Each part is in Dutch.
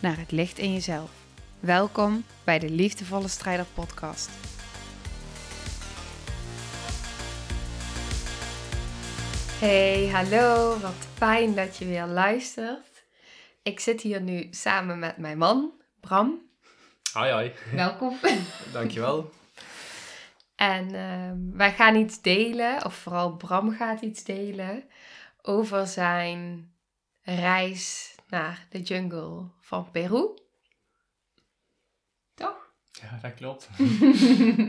naar het licht in jezelf. Welkom bij de Liefdevolle Strijder Podcast. Hey, hallo, wat fijn dat je weer luistert. Ik zit hier nu samen met mijn man, Bram. Hi, hi. Welkom. Dankjewel. En ehm, wij gaan iets delen, of vooral Bram gaat iets delen, over zijn reis naar de jungle van Peru. Toch? Ja, dat klopt.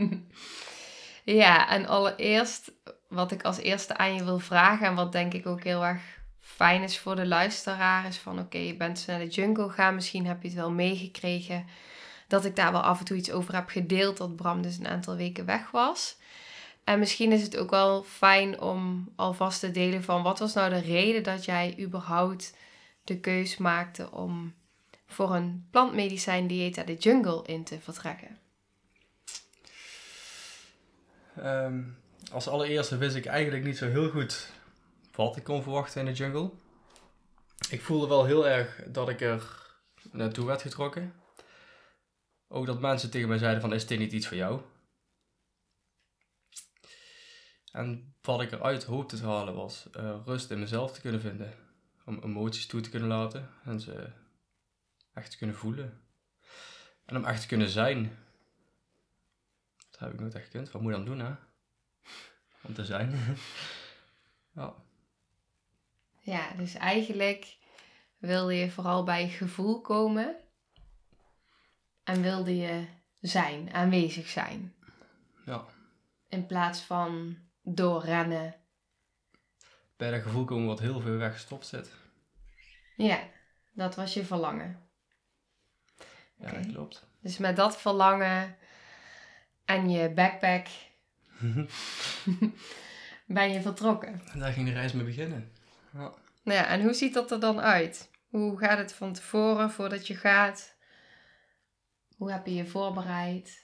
ja, en allereerst wat ik als eerste aan je wil vragen en wat denk ik ook heel erg fijn is voor de luisteraar is van oké, je bent naar de jungle gaan, misschien heb je het wel meegekregen dat ik daar wel af en toe iets over heb gedeeld dat Bram dus een aantal weken weg was. En misschien is het ook wel fijn om alvast te delen van wat was nou de reden dat jij überhaupt de keus maakte om voor een plantmedicijn dieet de jungle in te vertrekken? Ehm, als allereerste wist ik eigenlijk niet zo heel goed wat ik kon verwachten in de jungle. Ik voelde wel heel erg dat ik er naartoe werd getrokken. Ook dat mensen tegen mij zeiden van is dit niet iets voor jou? En wat ik eruit hoopte te halen was uh, rust in mezelf te kunnen vinden. Om emoties toe te kunnen laten en ze echt te kunnen voelen. En om echt te kunnen zijn. Dat heb ik nooit echt gekund. Wat moet je dan doen hè? Om te zijn. ja. Ja, dus eigenlijk wilde je vooral bij gevoel komen. En wilde je zijn, aanwezig zijn. Ja. In plaats van doorrennen. Bij dat gevoel komen wat heel veel weggestopt zit. Ja, dat was je verlangen. Ja, dat klopt. Dus met dat verlangen en je backpack ben je vertrokken. En daar ging de reis mee beginnen. Ja. Nou ja, en hoe ziet dat er dan uit? Hoe gaat het van tevoren, voordat je gaat? Hoe heb je je voorbereid?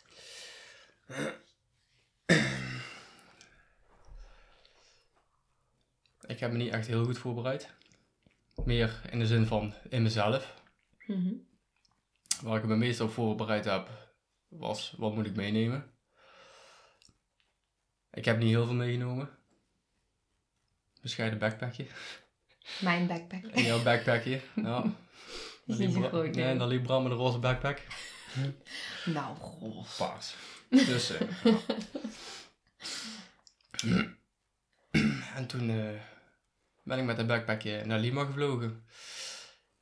Ik heb me niet echt heel goed voorbereid. Meer in de zin van in mezelf. Mhm. Waar ik me meestal voorbereid heb, was wat moet ik meenemen. Ik heb niet heel veel meegenomen. Bescheiden backpackje. Mijn backpack. En jouw backpackje, ja. Is niet groot, nee. dan liep Bram met een roze backpack. Nou, god. Paars. Dus, eh. En toen eh, ben ik met een backpackje naar Lima gevlogen.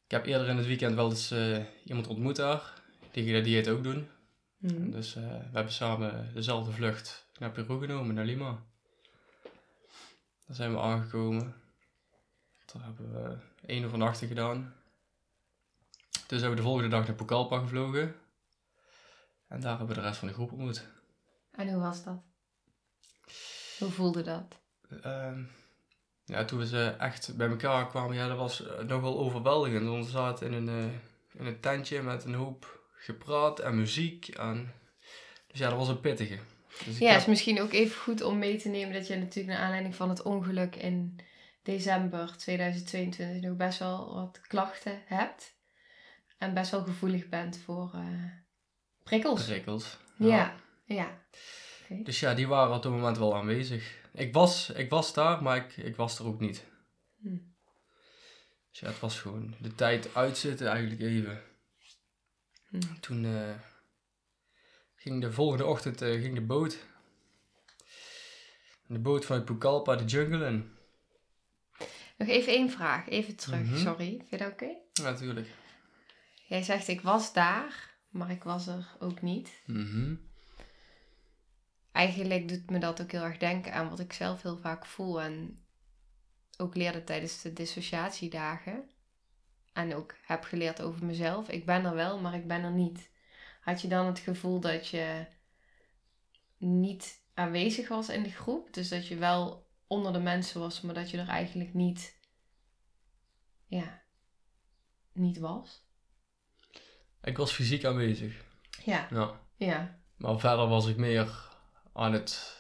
Ik heb eerder in het weekend wel eens eh, iemand ontmoet daar. Die ging dat dieet ook doen. Mhm. Dus eh, we hebben samen dezelfde vlucht naar Peru genomen, naar Lima. Daar zijn we aangekomen. Daar hebben we één overnachten gedaan. Toen zijn we de volgende dag naar Pucallpa gevlogen. En daar hebben we de rest van de groep ontmoet. En hoe was dat? Hoe voelde dat? Ehm, ja, toen we ze echt bij elkaar kwamen, ja, dat was eh, nogal overweldigend. Want we zaten in een, eh, in een tentje met een hoop gepraat en muziek. En... Dus ja, dat was een pittige. Dus Ja, heb- is misschien ook even goed om mee te nemen dat je natuurlijk naar aanleiding van het ongeluk in december 2022 nog best wel wat klachten hebt. En best wel gevoelig bent voor eh, prikkels. prikkeld. Ja, ja. Dus ja, die waren op dat moment wel aanwezig. Ik was, ik was daar, maar ik, ik was er ook niet. Hm. Dus ja, het was gewoon de tijd uitzitten eigenlijk even. Hm. Toen eh, ging de volgende ochtend eh, ging de boot. De boot vanuit Pucallpa de jungle in. Nog even één vraag, even terug, Mhm. sorry. Vind je dat oké? Ja, natuurlijk. Jij zegt ik was daar, maar ik was er ook niet. Mhm. Eigenlijk doet me dat ook heel erg denken aan wat ik zelf heel vaak voel en ook leerde tijdens de dissociatiedagen. en ook heb geleerd over mezelf. Ik ben er wel, maar ik ben er niet. Had je dan het gevoel dat je niet aanwezig was in de groep? Dus dat je wel onder de mensen was, maar dat je er eigenlijk niet, ja, niet was? Ik was fysiek aanwezig. Ja, Ja. ja, Maar verder was ik meer aan het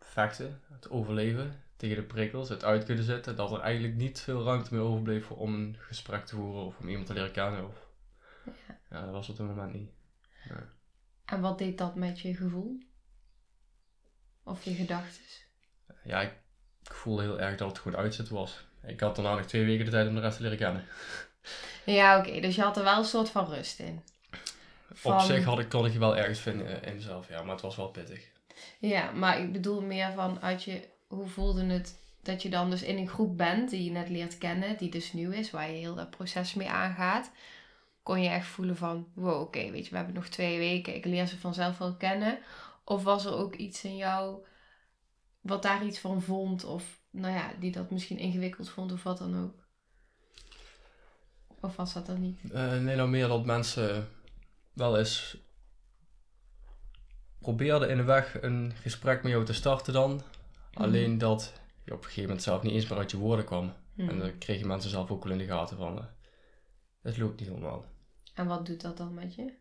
vechten, het overleven tegen de prikkels, het uit kunnen zetten. Dat er eigenlijk niet veel ruimte meer overbleef om een gesprek te voeren of om iemand te leren kennen. Of... Ja, dat was op dit moment niet. En wat deed dat met je gevoel? Of je gedachten? Ja, ik, ik voelde heel erg dat het gewoon uitzet was. Ik had daarna nog twee weken de tijd om de rest te leren kennen. Ja, oké. dus je had er wel een soort van rust in. Op zich had ik, kon ik je wel ergens vinden in mezelf, ja, maar het was wel pittig. Ja, maar ik bedoel meer van uit je, hoe voelde het dat je dan dus in een groep bent die je net leert kennen, die dus nieuw is, waar je heel dat proces mee aangaat. Kon je echt voelen van, wow, oké, weet je, we hebben nog twee weken, ik leer ze vanzelf wel kennen. Of was er ook iets in jou wat daar iets van vond, of nou ja, die dat misschien ingewikkeld vond, of wat dan ook? Of was dat dan niet? Eh, nee, nou meer dat mensen wel eens probeerden in de weg een gesprek met jou te starten dan. Alleen dat je op een gegeven moment zelf niet eens meer uit je woorden kwam. En dan kregen mensen zelf ook wel in de gaten van, eh, het loopt niet helemaal. En wat doet dat dan met je?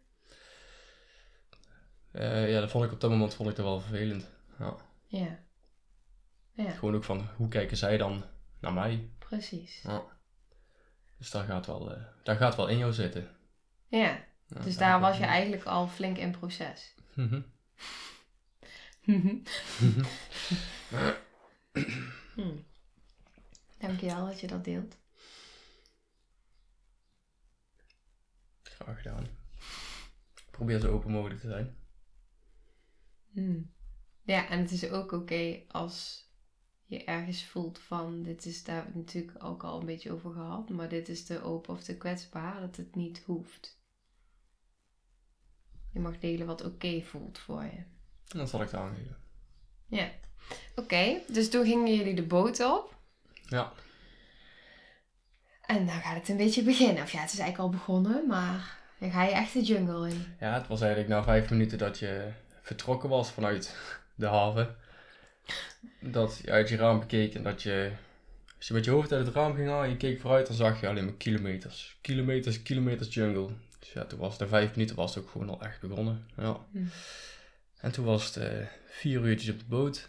Eh, ja, dat vond ik op dat moment vond ik dat wel vervelend. Ja. Ja. Ja, Gewoon ook van, hoe kijken zij dan naar mij? precies. Ja. Dus daar gaat wel, eh, daar gaat wel in jou zitten. Ja, Ja, dus daar was je wel- eigenlijk al flink in proces. Mhm. Hmm. Dankjewel dat je dat deelt. Graag gedaan. Probeer zo open mogelijk te zijn. Hmm. Ja, en het is ook oké als je ergens voelt van, dit is, daar natuurlijk ook al een beetje over gehad, maar dit is te open of te kwetsbaar, dat het niet hoeft. Je mag delen wat oké voelt voor je. Dat zal ik te aangeven. Ja. Oké, dus toen gingen jullie de boot op. Ja. En dan gaat het een beetje beginnen. Of ja, het is eigenlijk al begonnen, maar dan ga je echt de jungle in. Ja, het was eigenlijk na vijf minuten dat je vertrokken was vanuit de haven. Dat je uit je raam bekeek en dat je... Als je met je hoofd uit het raam ging halen en je keek vooruit, dan zag je alleen maar kilometers. Kilometers, kilometers jungle. Dus ja, toen was het na vijf minuten was het ook gewoon al echt begonnen. Ja. Hm. En toen was het eh, vier uurtjes op de boot.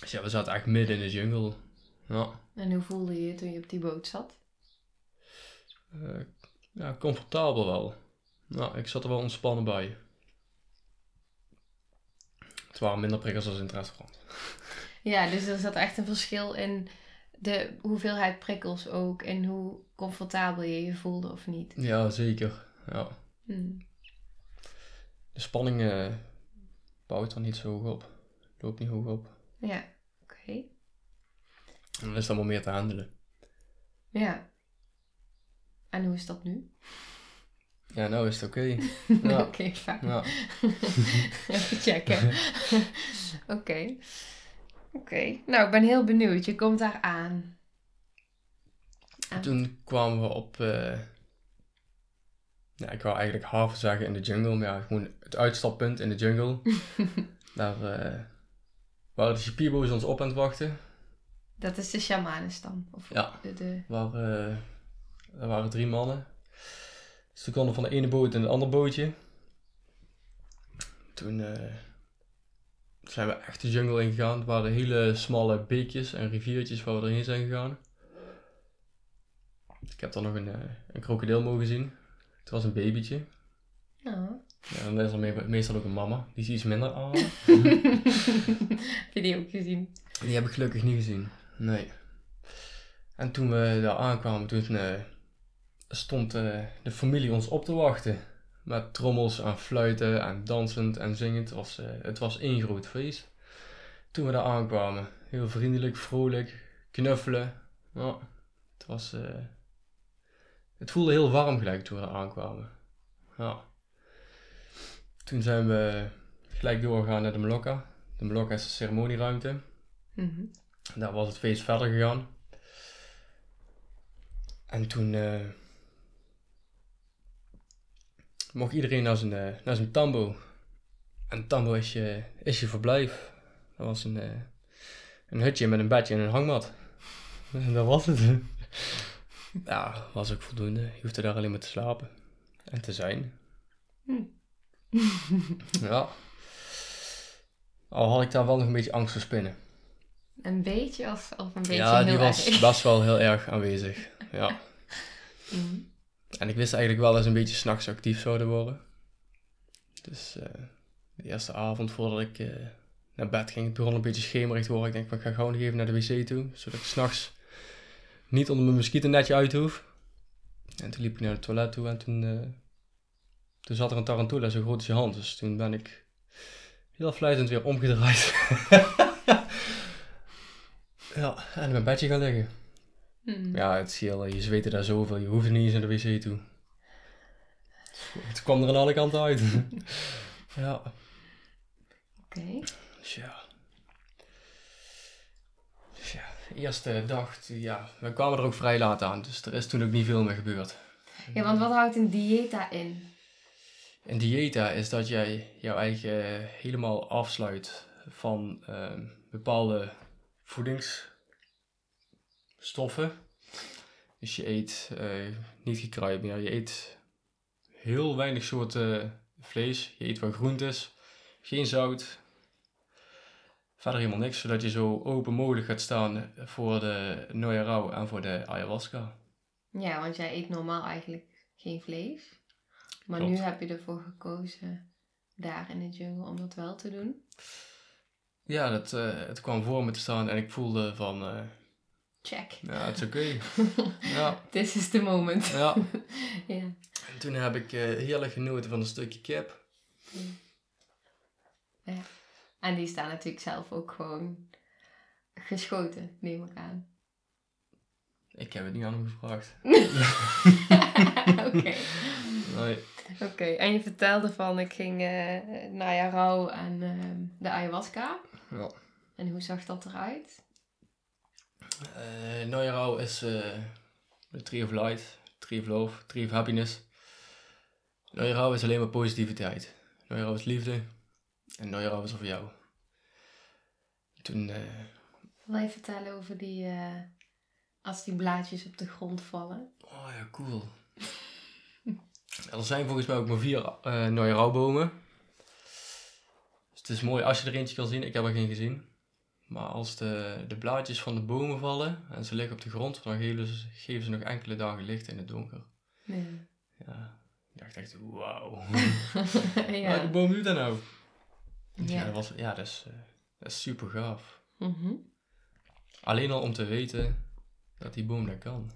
Dus ja, we zaten echt midden in de jungle. Ja. En hoe voelde je je toen je op die boot zat? Eh, ja, comfortabel wel. Nou, ik zat er wel ontspannen bij. Het waren minder prikkels als in het restaurant. Ja, dus er zat echt een verschil in de hoeveelheid prikkels ook. En hoe comfortabel je je voelde of niet. Ja, zeker. Ja. Hm. De spanning eh, bouwt er niet zo hoog op. Loopt niet hoog op. Ja, oké. En dan is het allemaal meer te handelen. Ja. En hoe is dat nu? Ja, nou is het oké. Ja. oké, fijn. Ja. Even checken. Oké. Oké. Nou, ik ben heel benieuwd. Je komt daar aan. En- Toen kwamen we op... eh, ja, ik wou eigenlijk haven zeggen in de jungle. Maar ja, gewoon het uitstappunt in de jungle. Daar eh, waren de Shipibo's ons op aan het wachten. Dat is de shamanestam. Of Ja. de, de... Waar, eh, er waren drie mannen. Ze konden van de ene boot in het andere bootje. Toen zijn we echt de jungle ingegaan. Het waren hele smalle beekjes en riviertjes waar we doorheen zijn gegaan. Ik heb daar nog een, eh, een krokodil mogen zien. Het was een babytje. Ja. Ja, dan is er me- meestal ook een mama. Die is iets minder aan. Heb je die ook gezien? Die heb ik gelukkig niet gezien. Nee. En toen we daar aankwamen, toen eh, stond eh, de familie ons op te wachten. Met trommels en fluiten en dansend en zingend. Het was, eh, het was één groot feest. Toen we daar aankwamen. Heel vriendelijk, vrolijk, knuffelen. Ja, het was... eh, het voelde heel warm gelijk toen we daar aankwamen. Ja. Toen zijn we gelijk doorgegaan naar de Melokka. De Melokka is de ceremonieruimte. Mhm. Daar was het feest verder gegaan. En toen eh, mocht iedereen naar zijn, eh, naar zijn tambo. En tambo is je, is je verblijf. Dat was een, eh, een hutje met een bedje en een hangmat. En dat was het. ja, was ook voldoende. Je hoefde daar alleen maar te slapen. En te zijn. Hm. ja. Al had ik daar wel nog een beetje angst voor spinnen. Een beetje of, of een beetje ja, heel die was, was wel heel erg aanwezig. Ja. Hm. En ik wist eigenlijk wel dat ze een beetje s'nachts actief zouden worden. Dus eh, de eerste avond voordat ik eh, naar bed ging, het begon een beetje schemerig te worden. Ik denk, ik ga gewoon even naar de wc toe, zodat ik s'nachts niet onder mijn moskietennetje uit hoef. En toen liep ik naar het toilet toe en toen, eh, toen zat er een tarantula zo groot als je hand. Dus toen ben ik heel fluitend weer omgedraaid. ja, en in mijn bedje gaan liggen. Hm. Ja, het scheelde. Je zweette daar zoveel. Je hoefde niet eens naar de wc toe. Het kwam er aan alle kanten uit. ja. Oké. Dus ja. Dus ja, eerste dag, ja, we kwamen er ook vrij laat aan. Dus er is toen ook niet veel meer gebeurd. Ja, want wat houdt een dieta in? Een dieta is dat jij jouw eigen helemaal afsluit van ehm, bepaalde voedingsstoffen. Dus je eet eh, niet gekruid meer. Je eet heel weinig soorten vlees. Je eet wel groentes. Geen zout. Verder helemaal niks. Zodat je zo open mogelijk gaat staan voor de Noya en voor de ayahuasca. Ja, want jij eet normaal eigenlijk geen vlees. Maar Klopt. nu heb je ervoor gekozen daar in de jungle om dat wel te doen. Ja, dat, eh, het kwam voor me te staan en ik voelde van... eh, Check. ja, het is oké. ja, This is the moment. ja. ja. En toen heb ik eh, heerlijk genoten van een stukje kip. ja. En die staan natuurlijk zelf ook gewoon geschoten, neem ik aan. Ik heb het niet aan hem gevraagd. Oké. Nee. Oké, en je vertelde van ik ging eh naar Jarau en ehm, de ayahuasca. Ja. En hoe zag dat eruit? Rauw is eh, de Tree of Light, Tree of Love, Tree of Happiness. Rauw is alleen maar positiviteit. Rauw is liefde. En Rauw is er voor jou. Toen, eh, Wil je vertellen over die, als die blaadjes op de grond vallen? oh ja, cool. er zijn volgens mij ook maar vier Rauw bomen. Dus het is mooi als je er eentje kan zien. Ik heb er geen gezien. Maar als de, de blaadjes van de bomen vallen en ze liggen op de grond, dan geven ze, geven ze nog enkele dagen licht in het donker. Nee. Ja, ik dacht echt, wauw. ja. Welke boom doet dat nou? Ja, Ja. dat, was, ja dat, is, eh, dat is super gaaf. Mhm. Alleen al om te weten dat die boom dat kan.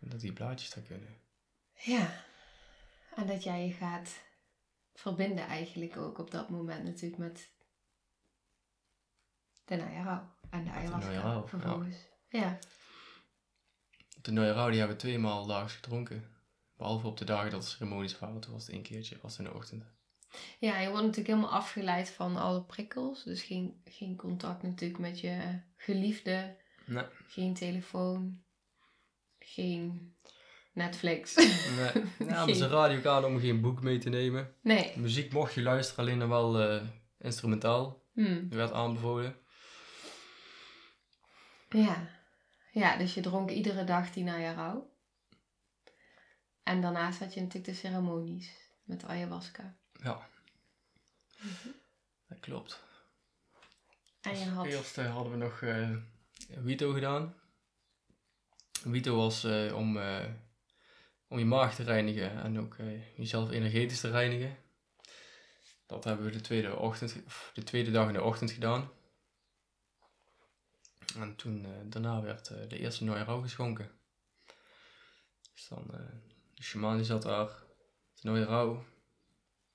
En dat die blaadjes dat kunnen. Ja. En dat jij je gaat verbinden eigenlijk ook op dat moment natuurlijk met de Nayarau en de ayahuasca Nayarau, ja. vervolgens. Ja. De Noya Rauw die hebben we tweemaal daags gedronken. Behalve op de dagen dat de ceremonies waren. Toen was het één keertje, was in de ochtend. ja, je wordt natuurlijk helemaal afgeleid van alle prikkels. Dus geen, geen contact natuurlijk met je geliefde. Nee. Geen telefoon. Geen Netflix. Nee. Ja, ze radio ook aan om geen boek mee te nemen. nee. Muziek mocht je luisteren, alleen dan wel eh, instrumentaal. Hm. Dat werd aanbevolen. Ja. Ja, dus je dronk iedere dag die Nayarau. En daarnaast had je natuurlijk de ceremonies met ayahuasca. Ja. Dat klopt. En je Als had... eerste hadden we nog eh Wito gedaan. Wito was eh, om, eh, om je maag te reinigen en ook jezelf energetisch te reinigen. Dat hebben we de tweede, ochtend, of de tweede dag in de ochtend gedaan. En toen, eh, daarna werd eh, de eerste Noya Rauw geschonken. Dus dan, eh, de shaman die zat daar, de Noya Rauw.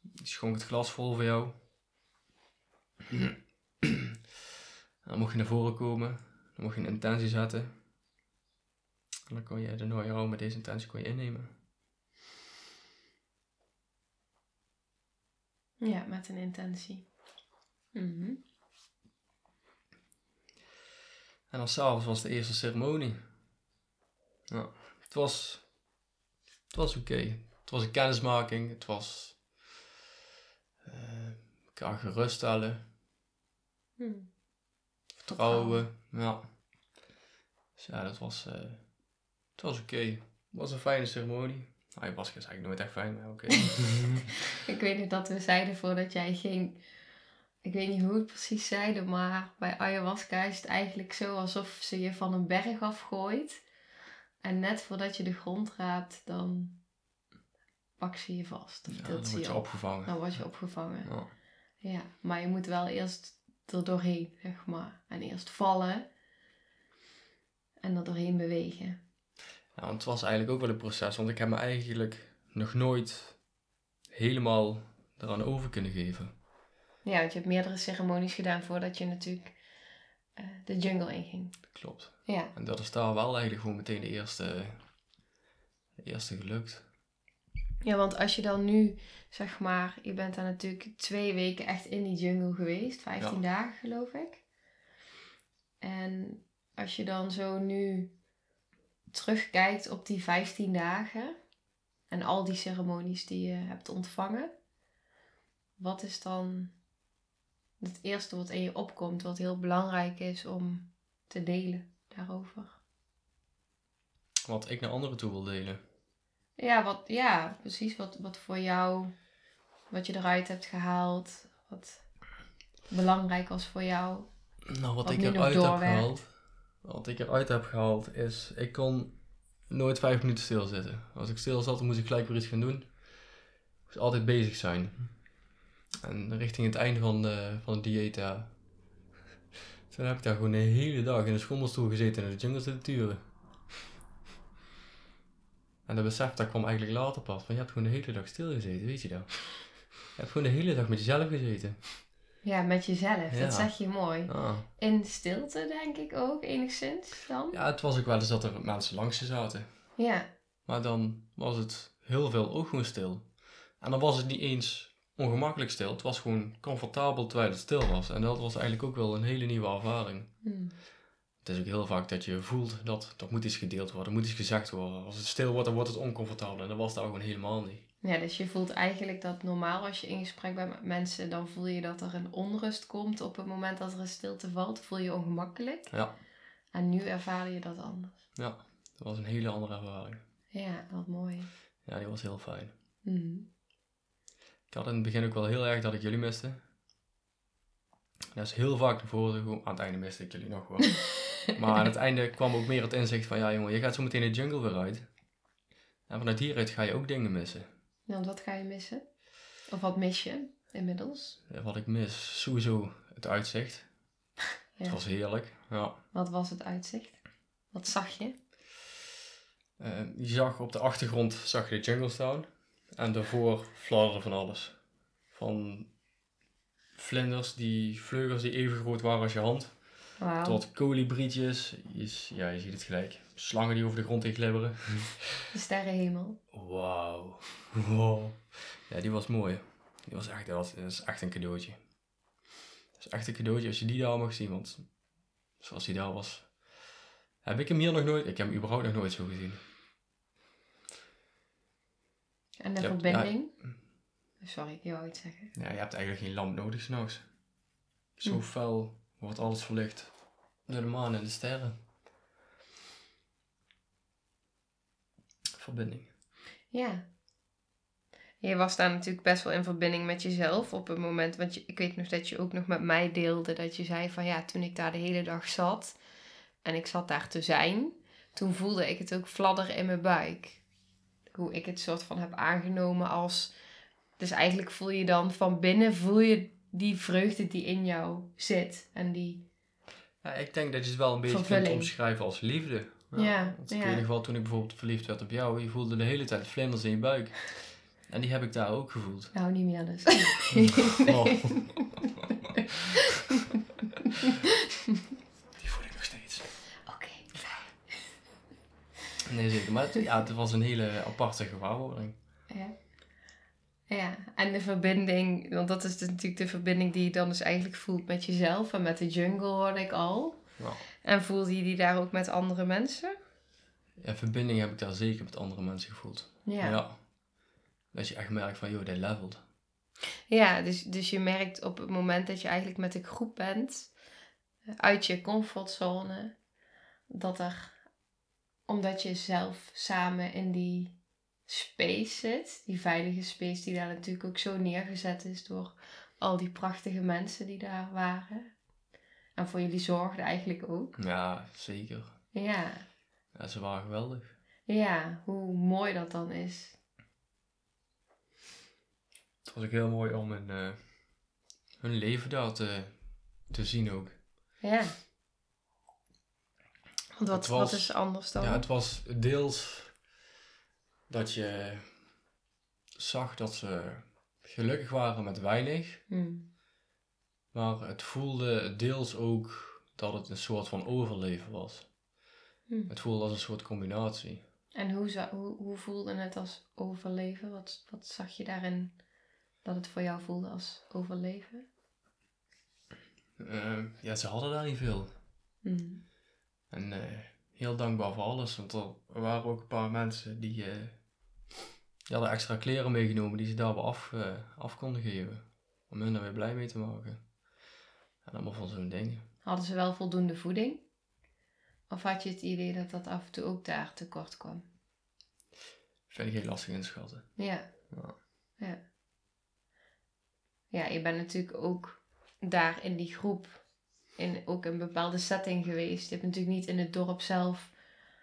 Die schonk het glas vol voor jou. Dan mocht je naar voren komen. Dan mocht je een intentie zetten. En dan kon je de Noya Rauw met deze intentie kon je innemen. Ja, met een intentie. Mhm. En dan s'avonds was de eerste ceremonie. Ja, Het was, het was oké. Het was een kennismaking. Het was eh elkaar geruststellen. Hm. Vertrouwen. Ja. Dus ja, dat was, eh, het was oké. Het was een fijne ceremonie. Nou, hij was eigenlijk nooit echt fijn, maar oké. Ik weet niet dat we zeiden voordat jij ging. Ik weet niet hoe het precies zeiden, maar bij ayahuasca is het eigenlijk zo alsof ze je van een berg afgooit. En net voordat je de grond raapt, dan pak ze je vast. Of Ja, tilt dan word je je op. opgevangen. Dan word je opgevangen. Ja. Ja, maar je moet wel eerst er doorheen, zeg maar. En eerst vallen. En er doorheen bewegen. Ja, want het was eigenlijk ook wel een proces, want ik heb me eigenlijk nog nooit helemaal eraan over kunnen geven. Ja, want je hebt meerdere ceremonies gedaan voordat je natuurlijk eh, de jungle inging. Klopt. Ja. En dat is daar wel eigenlijk gewoon meteen de eerste, de eerste gelukt. Ja, want als je dan nu, zeg maar, je bent daar natuurlijk twee weken echt in die jungle geweest, 15 dagen geloof ik. En als je dan zo nu terugkijkt op die 15 dagen en al die ceremonies die je hebt ontvangen, wat is dan het eerste wat in je opkomt, wat heel belangrijk is om te delen daarover? Wat ik naar anderen toe wil delen. Ja, wat, ja precies. Wat, wat voor jou, wat je eruit hebt gehaald. Wat belangrijk was voor jou. Nou, wat, Wat ik eruit heb gehaald. Wat ik eruit heb gehaald is, ik kon nooit vijf minuten stilzitten. Als ik stil zat, dan moest ik gelijk weer iets gaan doen. Ik moest altijd bezig zijn. En richting het einde van de, van het dieet, ja. Toen heb ik daar gewoon de hele dag in de schommelstoel gezeten en in de jungle zitten turen. En dat besef, dat kwam eigenlijk later pas. Van je hebt gewoon de hele dag stilgezeten, weet je dat? Je hebt gewoon de hele dag met jezelf gezeten. Ja, met jezelf. Ja. Dat zeg je mooi. In stilte, denk ik ook, enigszins dan. Ja, het was ook wel eens dat er mensen langs je zaten. Ja. Maar dan was het heel veel ook gewoon stil. En dan was het niet eens ongemakkelijk stil. Het was gewoon comfortabel terwijl het stil was. En dat was eigenlijk ook wel een hele nieuwe ervaring. Hm. Het is ook heel vaak dat je voelt dat er moet iets gedeeld worden, er moet iets gezegd worden. Als het stil wordt, dan wordt het oncomfortabel. En dat was daar gewoon helemaal niet. Ja, dus je voelt eigenlijk dat normaal als je in gesprek bent met mensen, dan voel je dat er een onrust komt op het moment dat er een stilte valt. Voel je je ongemakkelijk. Ja, En nu ervaar je dat anders. ja. Dat was een hele andere ervaring. Ja, wat mooi. Ja, die was heel fijn. Hm. Ik had in het begin ook wel heel erg dat ik jullie miste. Dat is heel vaak naar voren gekomen. Aan het einde miste ik jullie nog wel. maar aan het einde kwam ook meer het inzicht van... Ja jongen, je gaat zo meteen de jungle weer uit. En vanuit hieruit ga je ook dingen missen. Want wat ga je missen? Of wat mis je inmiddels? Ja, Wat ik mis, sowieso het uitzicht. Het Ja. was heerlijk. Ja. Wat was het uitzicht? Wat zag je? Eh, je zag op de achtergrond zag je de jungle staan. En daarvoor fladderde van alles. Van vlinders, die vleugels die even groot waren als je hand. Tot kolibrietjes. Ja, je ziet het gelijk. Slangen die over de grond heen glibberen. De sterrenhemel. Wauw. Wow. Ja, die was mooi. Die was echt, dat, was, dat is echt een cadeautje. Dat is echt een cadeautje als je die daar mag zien. Want zoals die daar was, heb ik hem hier nog nooit... Ik heb hem überhaupt nog nooit zo gezien. En de Ja, verbinding? Sorry, ik wou iets zeggen. Ja, je hebt eigenlijk geen lamp nodig s'nachts. Zo Hm. fel wordt alles verlicht. Door de maan en de sterren. Verbinding. Ja. Je was daar natuurlijk best wel in verbinding met jezelf op het moment. Want je, ik weet nog dat je ook nog met mij deelde dat je zei van ja, toen ik daar de hele dag zat en ik zat daar te zijn, toen voelde ik het ook fladderen in mijn buik. Hoe ik het soort van heb aangenomen als. Dus eigenlijk voel je dan van binnen voel je die vreugde die in jou zit. En die. Ja, ik denk dat je het wel een beetje Vervulling. kunt omschrijven als liefde. Ja, want ja. weet nog wel, toen ik bijvoorbeeld verliefd werd op jou, je voelde de hele tijd vlinders in je buik. En die heb ik daar ook gevoeld. Nou, niet meer dus. Oh. Die voel ik nog steeds. Oké. Nee, zeker. Maar het, ja, het was een hele aparte gewaarwording. Ja. Ja, en de verbinding, want dat is dus natuurlijk de verbinding die je dan dus eigenlijk voelt met jezelf en met de jungle hoorde ik al. Ja. En voelde je die daar ook met andere mensen? Ja, verbinding heb ik daar zeker met andere mensen gevoeld. Ja. ja. Dat je echt merkt van, joh, dit levelt. Ja, dus, dus je merkt op het moment dat je eigenlijk met een groep bent, eh, uit je comfortzone, dat er, omdat je zelf samen in die space zit, die veilige space die daar natuurlijk ook zo neergezet is door al die prachtige mensen die daar waren. En voor jullie zorgden eigenlijk ook. Ja, zeker. Ja, Ja, ze waren geweldig. ja, hoe mooi dat dan is. Het was ook heel mooi om hun, eh, hun leven daar te, te zien ook. Ja. Want wat, was- wat is anders dan? Ja, het was deels dat je zag dat ze gelukkig waren met weinig. Hmm. Maar het voelde deels ook dat het een soort van overleven was. Hmm. Het voelde als een soort combinatie. En hoe, hoe, hoe voelde het als overleven? Wat, wat zag je daarin dat het voor jou voelde als overleven? Eh, ja, ze hadden daar niet veel. Hmm. En eh, heel dankbaar voor alles. Want er waren ook een paar mensen die, eh, die hadden extra kleren meegenomen die ze daar wel af, eh, af konden geven. Om hun daar weer blij mee te maken. En allemaal van zo'n dingen. Hadden ze wel voldoende voeding? Of had je het idee dat dat af en toe ook daar tekort kwam? Vind ik heel lastig inschatten. Ja. Ja. Ja. Ja, je bent natuurlijk ook daar in die groep, in ook een bepaalde setting geweest. Je hebt natuurlijk niet in het dorp zelf.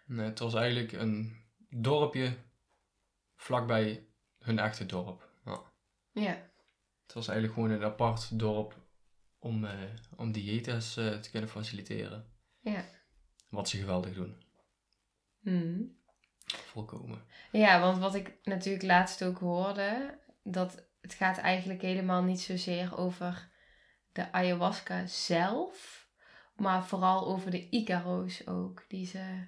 Nee, het was eigenlijk een dorpje vlakbij hun echte dorp. Ja. Ja. Het was eigenlijk gewoon een apart dorp om, eh om dieetes eh, te kunnen faciliteren. Ja. Wat ze geweldig doen. Hmm. Volkomen. Ja, want wat ik natuurlijk laatst ook hoorde, dat het gaat eigenlijk helemaal niet zozeer over de ayahuasca zelf, maar vooral over de Icaro's ook, die ze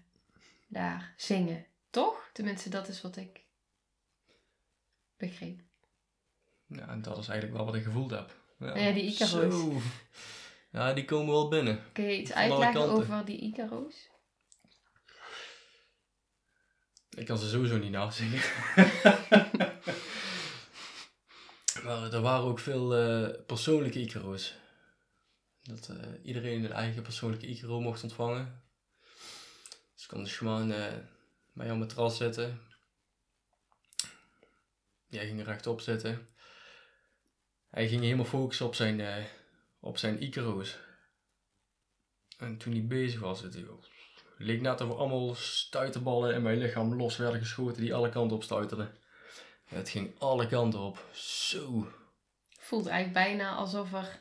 daar zingen. Toch? Tenminste, dat is wat ik begreep. Ja, en dat is eigenlijk wel wat ik gevoeld heb. Ja, die Icaro's. Zo. Ja, die komen wel binnen. Kun je iets uitleggen over die Icaro's? Ik kan ze sowieso niet nazingen. er waren ook veel eh, persoonlijke Icaro's. Dat eh, iedereen een eigen persoonlijke Icaro mocht ontvangen. Dus kon de shaman eh bij jouw matras zitten. Jij ging rechtop zitten. Hij ging helemaal focussen op zijn, op zijn Icaro's. En toen hij bezig was, het leek net of er allemaal stuiterballen in mijn lichaam los werden geschoten die alle kanten op stuiterden. Het ging alle kanten op. Zo. Voelt eigenlijk bijna alsof er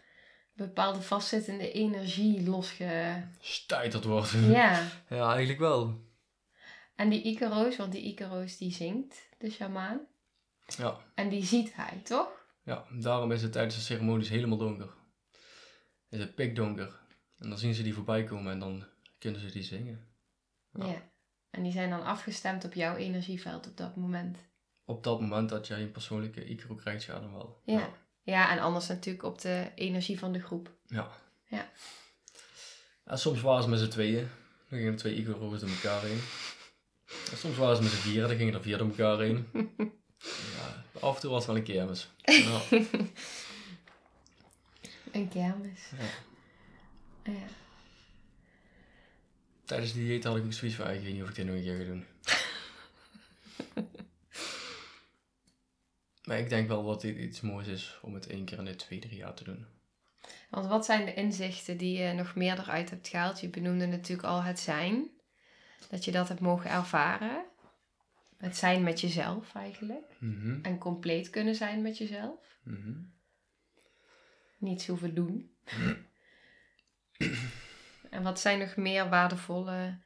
bepaalde vastzittende energie losge... Stuiterd wordt. Ja. Ja, eigenlijk wel. En die Icaro's, want die Icaro's die zingt, de shamaan. Ja. En die ziet hij, toch? ja, daarom is het tijdens de ceremonies helemaal donker. Is het pikdonker. En dan zien ze die voorbij komen en dan kunnen ze die zingen. Ja. Ja. En die zijn dan afgestemd op jouw energieveld op dat moment. Op dat moment dat jij een persoonlijke Icaro krijgt, ja dan wel. Ja. Ja, en anders natuurlijk op de energie van de groep. Ja. Ja. En soms waren ze met z'n tweeën. Dan gingen twee Icaro's door elkaar heen. En soms waren ze met z'n vieren, dan gingen er vier door elkaar heen. Ja, af en toe was het wel een kermis. Ja. Een kermis. Ja. Ja. Tijdens die dieet had ik ook zoiets van, "Ah, ik weet niet of ik dit nog een keer ga doen. Maar ik denk wel dat dit iets moois is om het één keer in de twee, drie jaar te doen. Want wat zijn de inzichten die je nog meer eruit hebt gehaald? Je benoemde natuurlijk al het zijn. Dat je dat hebt mogen ervaren. Het zijn met jezelf eigenlijk. Mhm. En compleet kunnen zijn met jezelf. Mhm. Niets hoeven doen. en wat zijn nog meer waardevolle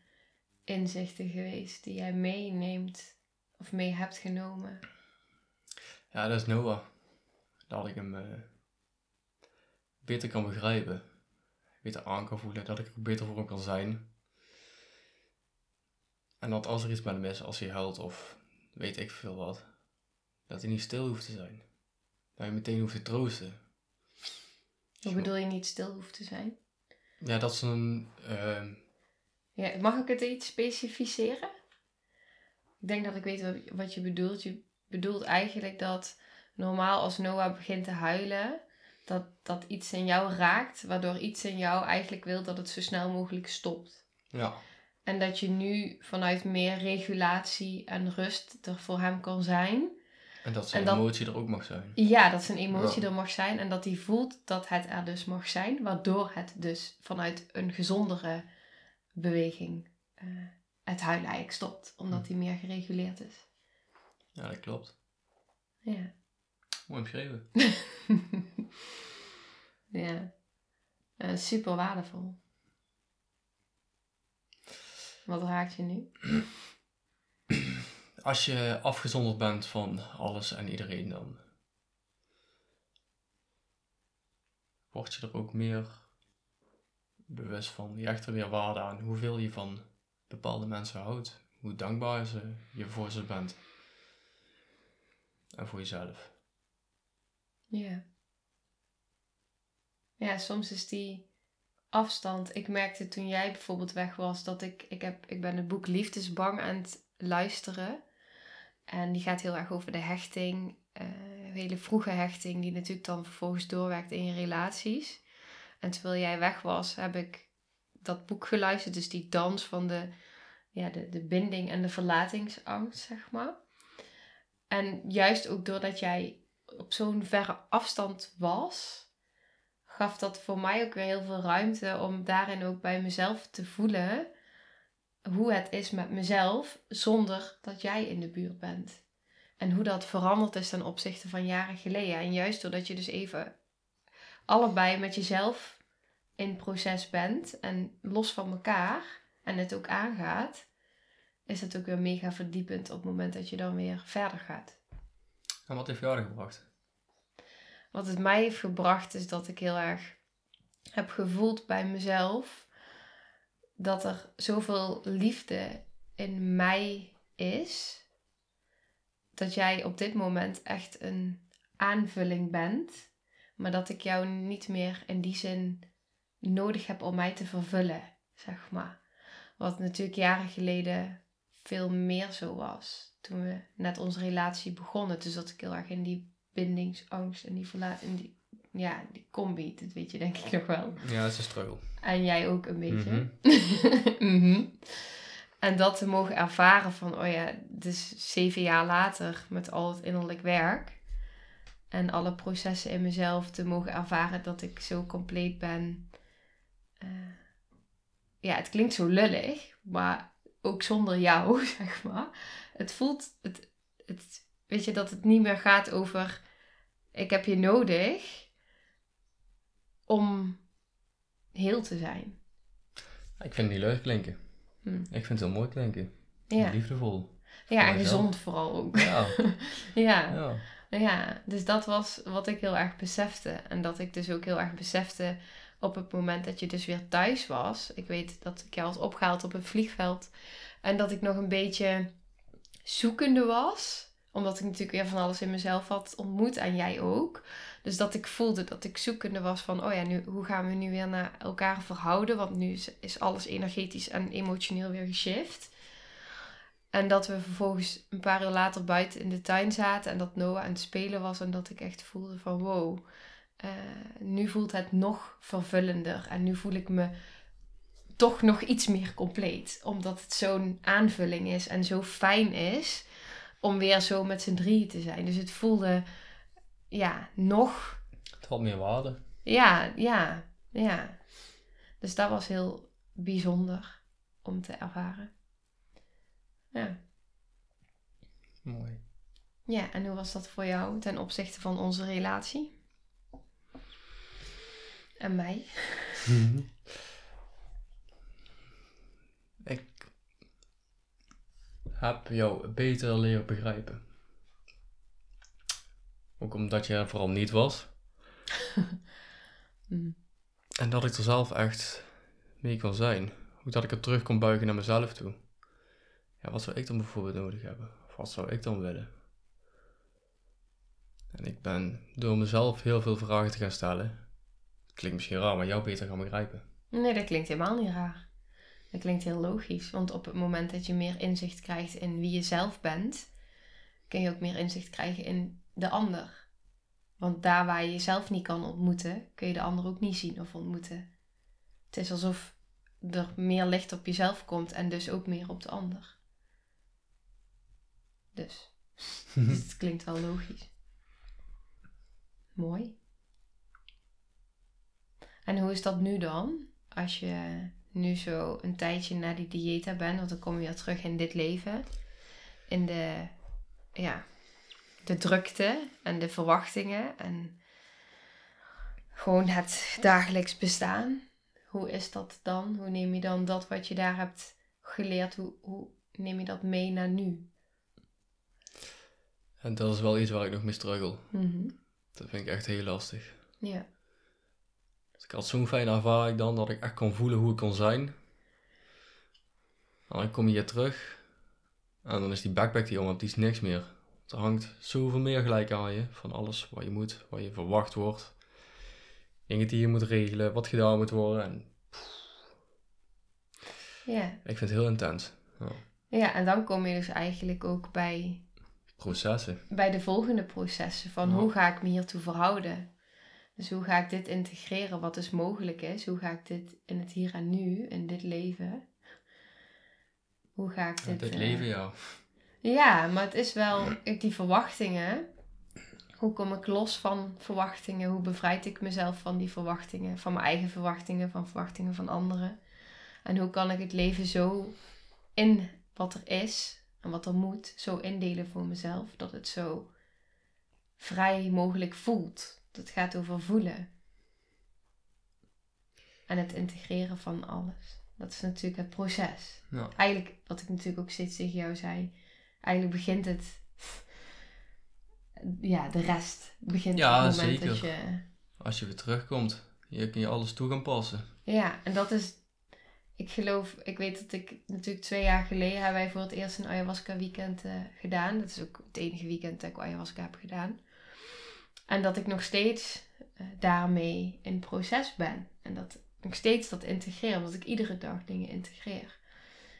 inzichten geweest die jij meeneemt of mee hebt genomen? Ja, dat is Noah. Dat ik hem eh, beter kan begrijpen. Beter aan kan voelen. Dat ik er beter voor hem kan zijn. En dat als er iets met hem is, als hij huilt of weet ik veel wat, dat hij niet stil hoeft te zijn. Dat je meteen hoeft te troosten. Hoe bedoel je niet stil hoeft te zijn? Ja, dat is een... ehm, Ja, mag ik het iets specificeren? Ik denk dat ik weet wat, wat je bedoelt. Je bedoelt eigenlijk dat normaal als Noah begint te huilen, dat, dat iets in jou raakt, waardoor iets in jou eigenlijk wil dat het zo snel mogelijk stopt. Ja. En dat je nu vanuit meer regulatie en rust er voor hem kan zijn. En dat zijn En dat- emotie er ook mag zijn. Ja, dat zijn emotie Ja. er mag zijn en dat hij voelt dat het er dus mag zijn, waardoor het dus vanuit een gezondere beweging eh, het huilen eigenlijk stopt, omdat hij meer gereguleerd is. Ja, dat klopt. Ja. Mooi omschreven. ja. Eh, super waardevol. Wat raakt je nu? Als je afgezonderd bent van alles en iedereen, dan word je er ook meer bewust van. Je hecht er weer waarde aan hoeveel je van bepaalde mensen houdt. Hoe dankbaar ze, je voor ze bent. En voor jezelf. Ja. Ja, soms is die afstand. Ik merkte toen jij bijvoorbeeld weg was dat ik, ik, heb, ik ben het boek Liefdesbang aan het luisteren. En die gaat heel erg over de hechting, eh, hele vroege hechting, die natuurlijk dan vervolgens doorwerkt in je relaties. En terwijl jij weg was, heb ik dat boek geluisterd, dus die dans van de, ja, de, de binding en de verlatingsangst, zeg maar. En juist ook doordat jij op zo'n verre afstand was, gaf dat voor mij ook weer heel veel ruimte om daarin ook bij mezelf te voelen hoe het is met mezelf zonder dat jij in de buurt bent. En hoe dat veranderd is ten opzichte van jaren geleden. En juist doordat je dus even allebei met jezelf in proces bent en los van elkaar en het ook aangaat, is het ook weer mega verdiepend op het moment dat je dan weer verder gaat. En wat heeft jou er gebracht? Wat het mij heeft gebracht is dat ik heel erg heb gevoeld bij mezelf dat er zoveel liefde in mij is. Dat jij op dit moment echt een aanvulling bent. Maar dat ik jou niet meer in die zin nodig heb om mij te vervullen, zeg maar. Wat natuurlijk jaren geleden veel meer zo was. Toen we net onze relatie begonnen. Dus dat ik heel erg in die bindingsangst en die verlaat in die, ja, die combi, dat weet je denk ik nog wel. Ja, het is een struggle. En jij ook een beetje. Mhm. Mhm. En dat te mogen ervaren van, oh ja, dus zeven jaar later met al het innerlijk werk en alle processen in mezelf te mogen ervaren dat ik zo compleet ben. Eh, ja, het klinkt zo lullig, maar ook zonder jou, zeg maar. Het voelt, het, het, weet je, dat het niet meer gaat over, ik heb je nodig om heel te zijn. Ik vind het niet leuk klinken. Hm. Ik vind het heel mooi klinken. Ja. Liefdevol. Ja, en gezond vooral ook. Ja. Ja. ja. ja, dus dat was wat ik heel erg besefte. En dat ik dus ook heel erg besefte op het moment dat je dus weer thuis was. Ik weet dat ik jou had opgehaald op het vliegveld. En dat ik nog een beetje zoekende was. Omdat ik natuurlijk weer van alles in mezelf had ontmoet en jij ook. Dus dat ik voelde dat ik zoekende was van, oh ja, nu, hoe gaan we nu weer naar elkaar verhouden? Want nu is, is alles energetisch en emotioneel weer geshift. En dat we vervolgens een paar uur later buiten in de tuin zaten en dat Noah aan het spelen was. En dat ik echt voelde van wow, eh, nu voelt het nog vervullender. En nu voel ik me toch nog iets meer compleet. Omdat het zo'n aanvulling is en zo fijn is om weer zo met z'n drieën te zijn. Dus het voelde ja, nog Het had meer waarde. ja, ja, ja. Dus dat was heel bijzonder om te ervaren. Ja. Mooi. Ja, en hoe was dat voor jou ten opzichte van onze relatie? En mij? Ik heb jou beter leren begrijpen. Ook omdat je er vooral niet was. Mm. En dat ik er zelf echt mee kon zijn. Ook dat ik er terug kon buigen naar mezelf toe. Ja, wat zou ik dan bijvoorbeeld nodig hebben? Of wat zou ik dan willen? En ik ben door mezelf heel veel vragen te gaan stellen. Klinkt misschien raar, maar jou beter gaan begrijpen. Nee, dat klinkt helemaal niet raar. Dat klinkt heel logisch, want op het moment dat je meer inzicht krijgt in wie je zelf bent, kun je ook meer inzicht krijgen in de ander. Want daar waar je jezelf niet kan ontmoeten, kun je de ander ook niet zien of ontmoeten. Het is alsof er meer licht op jezelf komt en dus ook meer op de ander. Dus, dus het klinkt wel logisch. Mooi. En hoe is dat nu dan? Als je nu zo een tijdje na die diëta bent, want dan kom je weer terug in dit leven. In de, ja, de drukte en de verwachtingen en gewoon het dagelijks bestaan. Hoe is dat dan? Hoe neem je dan dat wat je daar hebt geleerd, hoe, hoe neem je dat mee naar nu? En dat is wel iets waar ik nog mee struggle. Mhm. Dat vind ik echt heel lastig. Ja. Dus ik had zo'n fijne ervaring dan dat ik echt kon voelen hoe ik kon zijn. En dan kom je hier terug. En dan is die backpack die om hebt, die is niks meer. Er hangt zoveel meer gelijk aan je. Van alles wat je moet, wat je verwacht wordt. Dingen die je moet regelen, wat gedaan moet worden. En Ja. ik vind het heel intens. Ja. ja, en dan kom je dus eigenlijk ook bij Processen. bij de volgende processen van Ja. hoe ga ik me hiertoe verhouden? Dus hoe ga ik dit integreren wat dus mogelijk is? Hoe ga ik dit in het hier en nu, in dit leven? Hoe ga ik Ja, dit... dit eh, leven, ja. Ja, maar het is wel die verwachtingen. Hoe kom ik los van verwachtingen? Hoe bevrijd ik mezelf van die verwachtingen? Van mijn eigen verwachtingen, van verwachtingen van anderen? En hoe kan ik het leven zo in wat er is en wat er moet, zo indelen voor mezelf, dat het zo vrij mogelijk voelt? Dat gaat over voelen. En het integreren van alles. Dat is natuurlijk het proces ja. eigenlijk, wat ik natuurlijk ook steeds tegen jou zei, eigenlijk begint het, ja, de rest begint Ja, op het moment dat zeker. je, Als je weer terugkomt, hier kun je alles toe gaan passen. ja, en dat is, ik geloof, ik weet dat ik natuurlijk twee jaar geleden hebben wij voor het eerst een ayahuasca weekend eh, gedaan. Dat is ook het enige weekend dat ik ayahuasca heb gedaan. En dat ik nog steeds eh, daarmee in proces ben. En dat ik nog steeds dat integreer, omdat ik iedere dag dingen integreer.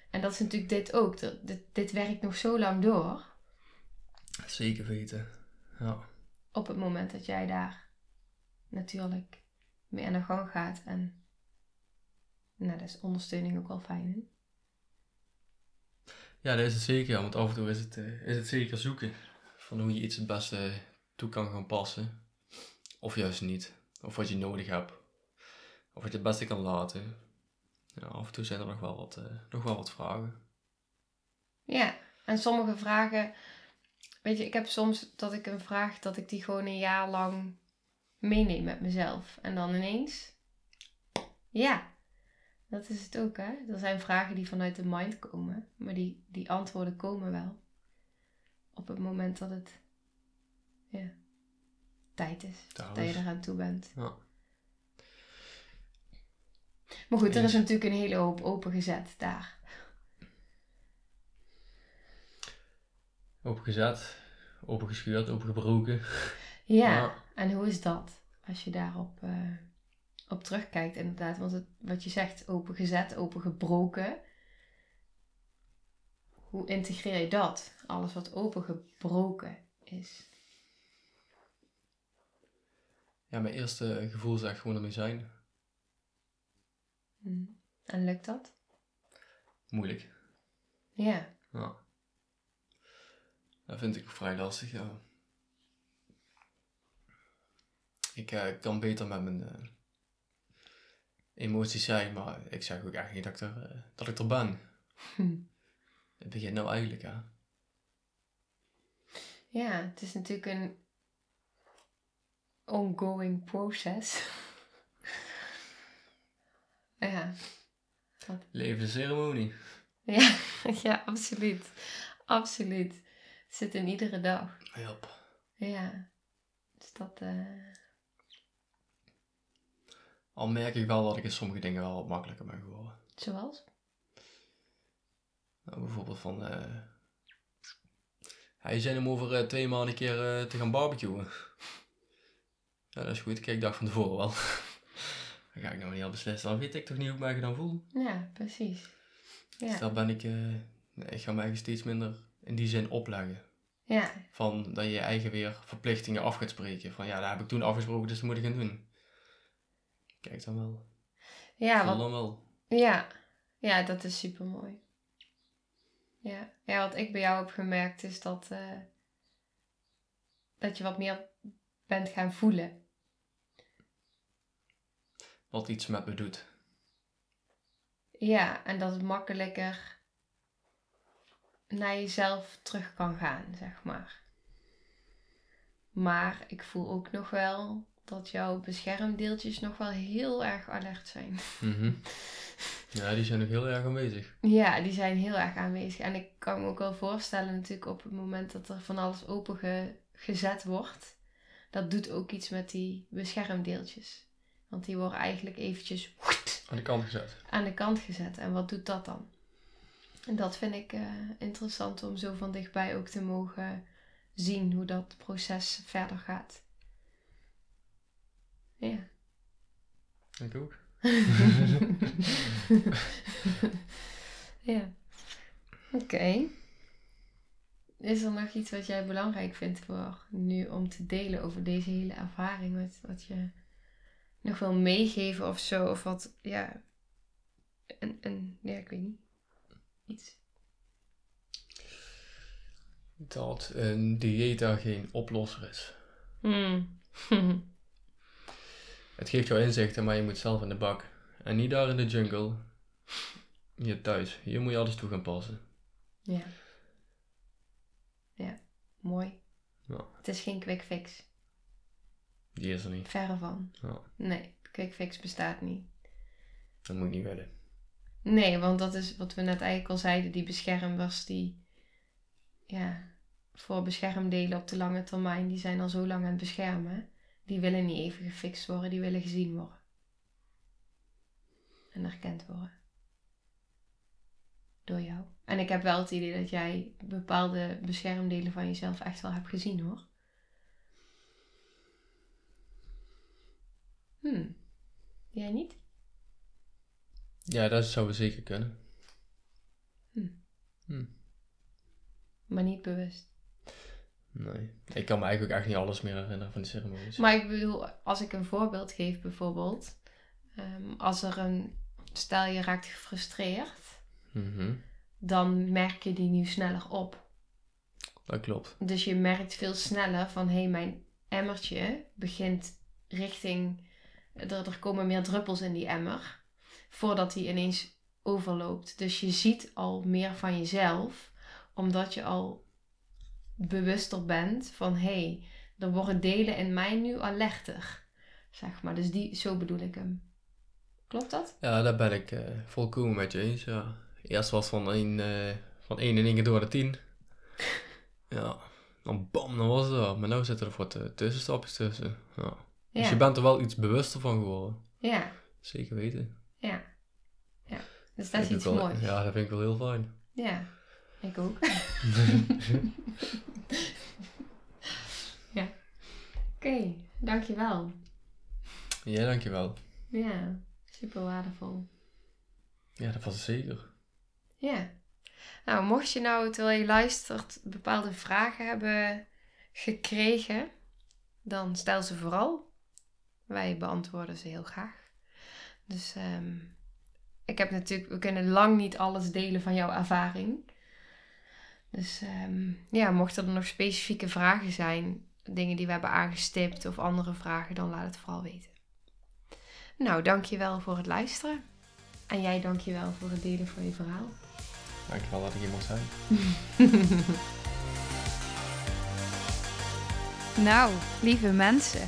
En dat is natuurlijk dit ook. Dat, dit, dit werkt nog zo lang door. Zeker weten. Ja. Op het moment dat jij daar natuurlijk mee aan de gang gaat. En nou, daar is ondersteuning ook wel fijn in. Ja, dat is het zeker, ja, want af en toe is het, eh, is het zeker zoeken van hoe je iets het beste toe kan gaan passen. Of juist niet. Of wat je nodig hebt. Of wat je het beste kan laten. Ja, af en toe zijn er nog wel wat, eh, nog wel wat vragen. Ja, en sommige vragen, weet je, ik heb soms dat ik een vraag, dat ik die gewoon een jaar lang meeneem met mezelf. En dan ineens, ja, dat is het ook, hè. Er zijn vragen die vanuit de mind komen, maar die, die antwoorden komen wel. Op het moment dat het, ja, tijd is. Dat je eraan toe bent. Ja. Maar goed, er is natuurlijk een hele hoop opengezet daar. Opengezet, opengescheurd, opengebroken. Ja, Ja. en hoe is dat als je daarop eh, op terugkijkt, inderdaad? Want het, wat je zegt, opengezet, opengebroken. Hoe integreer je dat? Alles wat opengebroken is. Ja, mijn eerste gevoel is echt gewoon ermee zijn. Hm. En lukt dat? Moeilijk. Ja. Ja. Dat vind ik vrij lastig, ja. Ik eh, kan beter met mijn eh, emoties zijn, maar ik zeg ook echt niet dat ik er, eh, dat ik er ben. Hm. Het begint nou eigenlijk, hè. Ja, het is natuurlijk een ongoing proces. ja. Levensceremonie. Ja, ja, absoluut. Absoluut. Het zit in iedere dag. Help. Ja. Dus dat, eh, Al merk ik wel dat ik in sommige dingen wel wat makkelijker ben geworden. zoals? Nou, bijvoorbeeld van... eh hij zin om over eh, twee maanden een keer te gaan barbecuen. Ja, dat is goed. Kijk, ik dacht van tevoren wel. dan ga ik nou niet al beslissen. Dan weet ik toch niet hoe ik mij dan voel. Ja, precies. Dus daar ben ik, eh, ik ga eigenlijk steeds minder in die zin opleggen. Ja. Van dat je je eigen weer verplichtingen af gaat spreken. Van ja, dat heb ik toen afgesproken, dus dat moet ik gaan doen. Kijk dan wel. Ja, want, dan wel. ja. ja, dat is super mooi. Ja. ja, wat ik bij jou heb gemerkt is dat, eh, dat je wat meer bent gaan voelen. Wat iets met me doet. Ja, en dat het makkelijker naar jezelf terug kan gaan, zeg maar. Maar ik voel ook nog wel dat jouw beschermdeeltjes nog wel heel erg alert zijn. Mhm. Ja, die zijn nog heel erg aanwezig. Ja, die zijn heel erg aanwezig. En ik kan me ook wel voorstellen natuurlijk op het moment dat er van alles open ge- gezet wordt. Dat doet ook iets met die beschermdeeltjes. Want die worden eigenlijk eventjes Aan de kant gezet. aan de kant gezet. En wat doet dat dan? En dat vind ik eh, interessant om zo van dichtbij ook te mogen zien hoe dat proces verder gaat. Ja. Ik ook. ja. Oké. Is er nog iets wat jij belangrijk vindt voor nu om te delen over deze hele ervaring? Wat, wat je nog wil meegeven of zo? Of wat, ja. En, en ja, ik weet niet. Iets. Dat een dieet daar geen oplosser is. Hmm. Het geeft jou inzichten, maar je moet zelf in de bak. En niet daar in de jungle. Hier thuis. Hier moet je alles toe gaan passen. ja. Ja, mooi. Ja. Het is geen quick fix. Die is er niet. Verre van. Nee, quick fix bestaat niet. Dat moet niet willen. Nee, want dat is wat we net eigenlijk al zeiden. Die beschermers die, ja, voor beschermdelen op de lange termijn, die zijn al zo lang aan het beschermen. Die willen niet even gefixt worden, die willen gezien worden. En erkend worden. Door jou. En ik heb wel het idee dat jij bepaalde beschermdelen van jezelf echt wel hebt gezien hoor. Hmm. Jij niet? Ja, dat zou zeker kunnen. Hm. Hm. Maar niet bewust. Nee. Ik kan me eigenlijk ook echt niet alles meer herinneren van die ceremonies. Maar ik bedoel, als ik een voorbeeld geef bijvoorbeeld. ehm, als er een, stel je raakt gefrustreerd, Mhm. dan merk je die nu sneller op. Dat klopt. Dus je merkt veel sneller van, hé, hey, mijn emmertje begint richting, er, er komen meer druppels in die emmer, voordat die ineens overloopt. Dus je ziet al meer van jezelf, omdat je al bewuster bent van, hé, hey, er worden delen in mij nu alerter, zeg maar. Dus die, zo bedoel ik hem. Klopt dat? Ja, daar ben ik eh, volkomen met je eens. Ja. Eerst was van 1 eh, van 1 in één keer door de 10. Ja, dan bam, dan was het er. Maar nu zitten er wat tussenstapjes tussen. Ja. Dus je bent er wel iets bewuster van geworden. Ja, Zeker weten. ja. ja. Dus dat is iets wel- moois. Ja, dat vind ik wel heel fijn. Ja, ik ook. ja. Oké, dankjewel. Ja, dankjewel. Ja, super waardevol. Ja, dat was het zeker. Ja. Nou, mocht je nou, terwijl je luistert, bepaalde vragen hebben gekregen, dan stel ze vooral. Wij beantwoorden ze heel graag. Dus ehm, ik heb natuurlijk, we kunnen lang niet alles delen van jouw ervaring. Dus ehm, ja, mochten er nog specifieke vragen zijn, dingen die we hebben aangestipt of andere vragen, dan laat het vooral weten. Nou, dankjewel voor het luisteren. En jij dankjewel voor het delen van je verhaal. Dankjewel dat ik hier mocht zijn. Nou, lieve mensen,